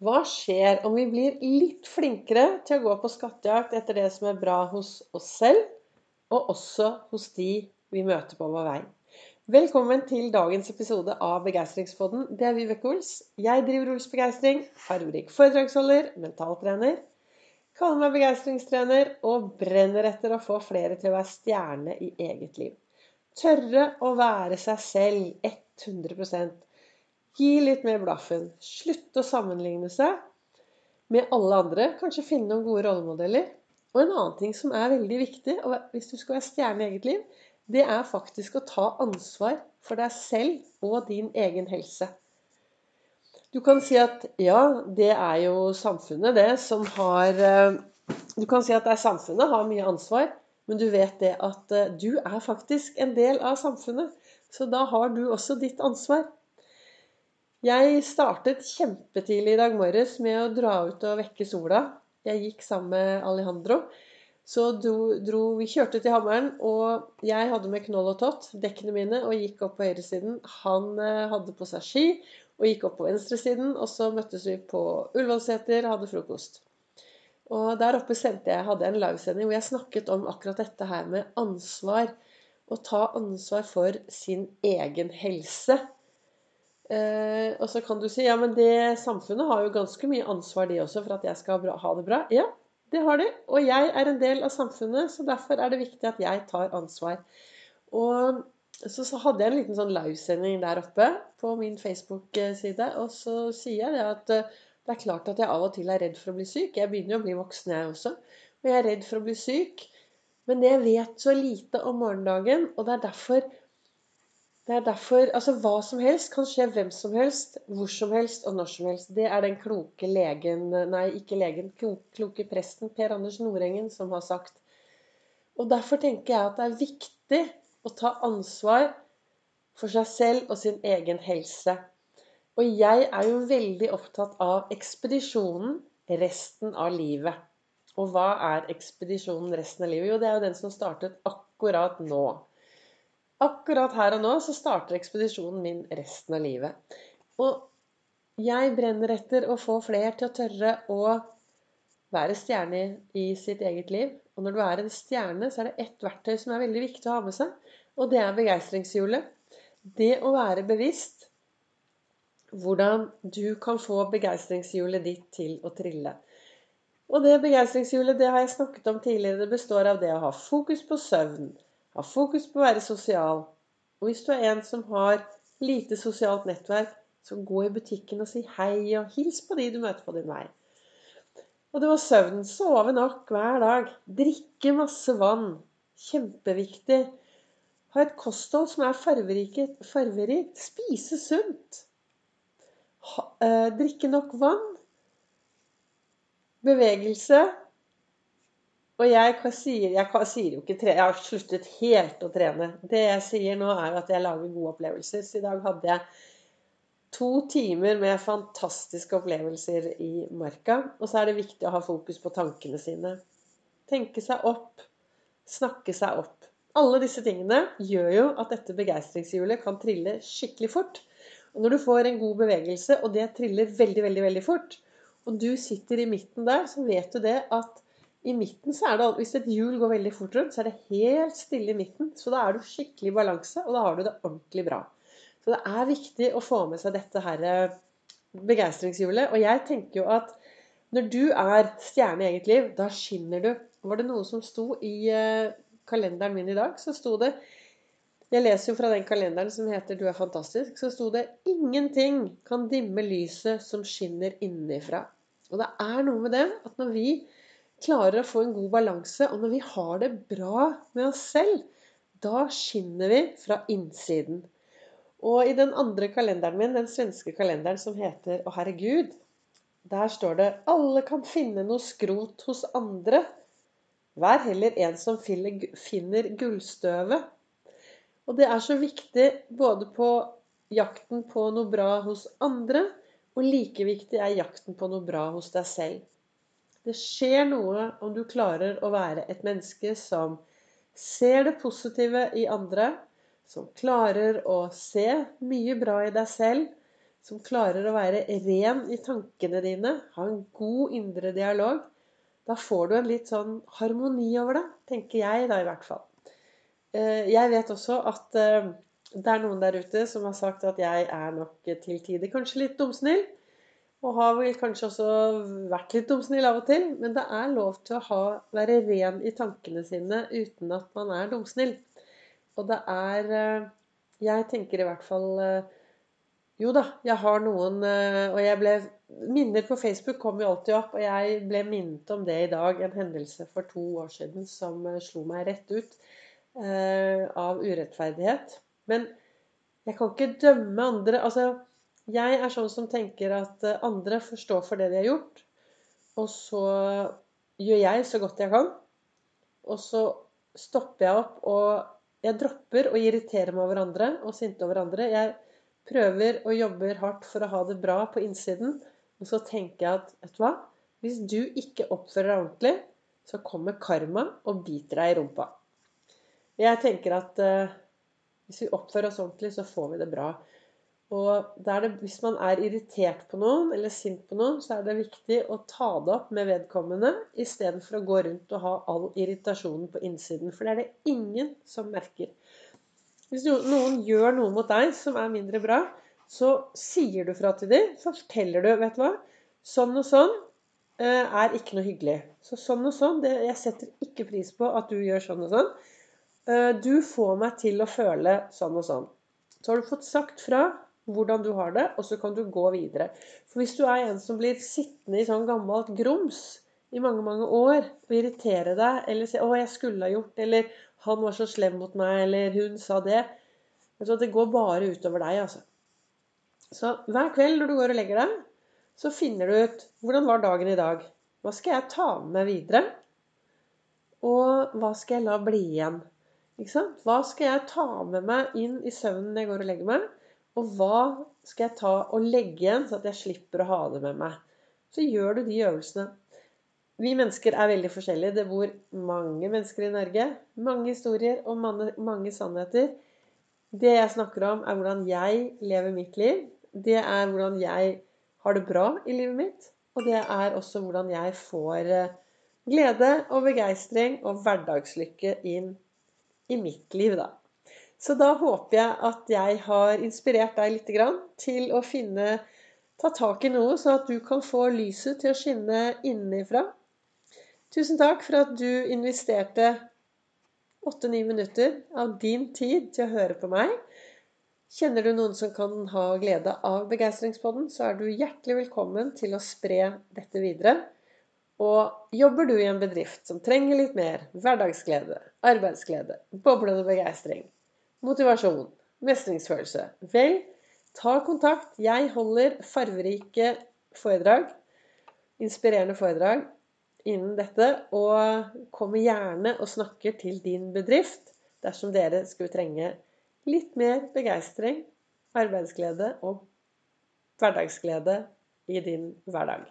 Hva skjer om vi blir litt flinkere til å gå på skattejakt etter det som er bra hos oss selv, og også hos de vi møter på vår vei? Velkommen til dagens episode av Begeistringspodden. Det er Vibeke Ols. Jeg driver Ols Begeistring, fargerik foredragsholder, mentaltrener. Kaller meg begeistringstrener og brenner etter å få flere til å være stjerne i eget liv. Tørre å være seg selv 100 Gi litt mer blaffen. Slutt å sammenligne seg med alle andre. Kanskje finne noen gode rollemodeller. Og en annen ting som er veldig viktig hvis du skal være stjerne i eget liv, det er faktisk å ta ansvar for deg selv og din egen helse. Du kan si at ja, det er jo samfunnet, det, som har eh, Du kan si at det er samfunnet har mye ansvar, men du vet det at eh, du er faktisk en del av samfunnet. Så da har du også ditt ansvar. Jeg startet kjempetidlig i dag morges med å dra ut og vekke sola. Jeg gikk sammen med Alejandro. Så dro, dro, vi kjørte til Hammeren, og jeg hadde med knoll og tott, dekkene mine, og gikk opp på høyresiden. Han eh, hadde på seg ski og gikk opp på venstresiden. Og så møttes vi på Ullevålseter hadde frokost. Og der oppe sendte jeg, hadde jeg en livesending hvor jeg snakket om akkurat dette her med ansvar. Å ta ansvar for sin egen helse. Eh, og så kan du si ja, men det samfunnet har jo ganske mye ansvar, de også, for at jeg skal ha det bra. Ja, det har de. Og jeg er en del av samfunnet, så derfor er det viktig at jeg tar ansvar. Og så, så hadde jeg en liten sånn livesending der oppe på min Facebook-side. Og så sier jeg det at eh, det er klart at jeg av og til er redd for å bli syk. Jeg begynner jo å bli voksen, jeg også. Og jeg er redd for å bli syk. Men jeg vet så lite om morgendagen, og det er derfor det er derfor Altså, hva som helst kan skje hvem som helst, hvor som helst og når som helst. Det er den kloke legen Nei, ikke legen. Kloke presten Per Anders Nordengen som har sagt. Og derfor tenker jeg at det er viktig å ta ansvar for seg selv og sin egen helse. Og jeg er jo veldig opptatt av ekspedisjonen resten av livet. Og hva er ekspedisjonen resten av livet? Jo, det er jo den som startet akkurat nå. Akkurat her og nå så starter ekspedisjonen min resten av livet. Og jeg brenner etter å få flere til å tørre å være stjerne i sitt eget liv. Og når du er en stjerne, så er det ett verktøy som er veldig viktig å ha med seg. Og det er begeistringshjulet. Det å være bevisst hvordan du kan få begeistringshjulet ditt til å trille. Og det begeistringshjulet det har jeg snakket om tidligere. Det består av det å ha fokus på søvn ha fokus på å være sosial. Og hvis du er en som har lite sosialt nettverk, så gå i butikken og si hei, og hils på de du møter på din vei. Og det var søvn. Sove nok hver dag. Drikke masse vann. Kjempeviktig. Ha et kosthold som er farverikt. Spise sunt. Ha, eh, drikke nok vann. Bevegelse. Og jeg sier, jeg sier, jo ikke tre, Jeg har sluttet helt å trene. Det jeg sier nå, er at jeg lager gode opplevelser. Så i dag hadde jeg to timer med fantastiske opplevelser i marka. Og så er det viktig å ha fokus på tankene sine. Tenke seg opp. Snakke seg opp. Alle disse tingene gjør jo at dette begeistringshjulet kan trille skikkelig fort. Og når du får en god bevegelse, og det triller veldig, veldig, veldig fort, og du sitter i midten der, så vet du det at i midten så er det Hvis et hjul går veldig fort rundt, så er det helt stille i midten. Så da er du skikkelig i balanse, og da har du det ordentlig bra. Så det er viktig å få med seg dette her eh, begeistringshjulet. Og jeg tenker jo at når du er stjerne i eget liv, da skinner du. Var det noe som sto i eh, kalenderen min i dag, så sto det Jeg leser jo fra den kalenderen som heter 'Du er fantastisk'. Så sto det 'Ingenting kan dimme lyset som skinner innenfra'. Og det er noe med det at når vi klarer å få en god balanse, og når vi har det bra med oss selv, da skinner vi fra innsiden. Og i den andre kalenderen min, den svenske kalenderen som heter 'Å herregud', der står det 'Alle kan finne noe skrot hos andre'. Vær heller en som finner gullstøvet. Og det er så viktig både på jakten på noe bra hos andre, og like viktig er jakten på noe bra hos deg selv. Det skjer noe om du klarer å være et menneske som ser det positive i andre, som klarer å se mye bra i deg selv, som klarer å være ren i tankene dine, ha en god indre dialog, da får du en litt sånn harmoni over det, tenker jeg da i hvert fall. Eh, jeg vet også at eh, det er noen der ute som har sagt at jeg er nok til tider kanskje litt dumsnill. Og har vel kanskje også vært litt dumsnill av og til. Men det er lov til å ha, være ren i tankene sine uten at man er dumsnill. Og det er eh, Jeg tenker i hvert fall Jo da, jeg har noen Og jeg ble Minner på Facebook kommer jo alltid opp, og jeg ble minnet om det i dag. En hendelse for to år siden som slo meg rett ut eh, av urettferdighet. Men jeg kan ikke dømme andre. Altså, jeg er sånn som tenker at eh, andre får stå for det de har gjort. Og så gjør jeg så godt jeg kan. Og så stopper jeg opp, og jeg dropper å irritere meg over andre og sinte over andre. Jeg prøver og jobber hardt for å ha det bra på innsiden. Og så tenker jeg at vet du hva? Hvis du ikke oppfører deg ordentlig, så kommer karma og biter deg i rumpa. Jeg tenker at eh, hvis vi oppfører oss ordentlig, så får vi det bra. Og det, hvis man er irritert på noen eller sint på noen, så er det viktig å ta det opp med vedkommende istedenfor å gå rundt og ha all irritasjonen på innsiden. For det er det ingen som merker. Hvis noen gjør noe mot deg som er mindre bra, så sier du fra til dem. Så forteller du Vet du hva? Sånn og sånn eh, er ikke noe hyggelig. Så sånn og sånn det, Jeg setter ikke pris på at du gjør sånn og sånn. Eh, du får meg til å føle sånn og sånn. Så har du fått sagt fra hvordan du har det, og så kan du gå videre. For hvis du er en som blir sittende i sånn gammelt grums i mange, mange år og irritere deg, eller si 'Å, jeg skulle ha gjort', eller 'Han var så slem mot meg', eller 'Hun sa det' Det går bare utover deg, altså. Så hver kveld når du går og legger deg, så finner du ut hvordan var dagen i dag. Hva skal jeg ta med meg videre? Og hva skal jeg la bli igjen? Hva skal jeg ta med meg inn i søvnen når jeg går og legger meg? Og hva skal jeg ta og legge igjen, så at jeg slipper å ha det med meg? Så gjør du de øvelsene. Vi mennesker er veldig forskjellige. Det bor mange mennesker i Norge. Mange historier og mange, mange sannheter. Det jeg snakker om, er hvordan jeg lever mitt liv det er hvordan jeg har det bra i livet mitt. Og det er også hvordan jeg får eh, glede og begeistring og hverdagslykke inn i mitt liv, da. Så da håper jeg at jeg har inspirert deg litt til å finne Ta tak i noe, så at du kan få lyset til å skinne innenfra. Tusen takk for at du investerte åtte-ni minutter av din tid til å høre på meg. Kjenner du noen som kan ha glede av Begeistringspodden, så er du hjertelig velkommen til å spre dette videre. Og jobber du i en bedrift som trenger litt mer hverdagsglede, arbeidsglede, boblende begeistring, motivasjon, mestringsfølelse Vel, ta kontakt. Jeg holder farverike foredrag, inspirerende foredrag innen dette, og kommer gjerne og snakker til din bedrift dersom dere skulle trenge litt mer begeistring, arbeidsglede og hverdagsglede i din hverdag.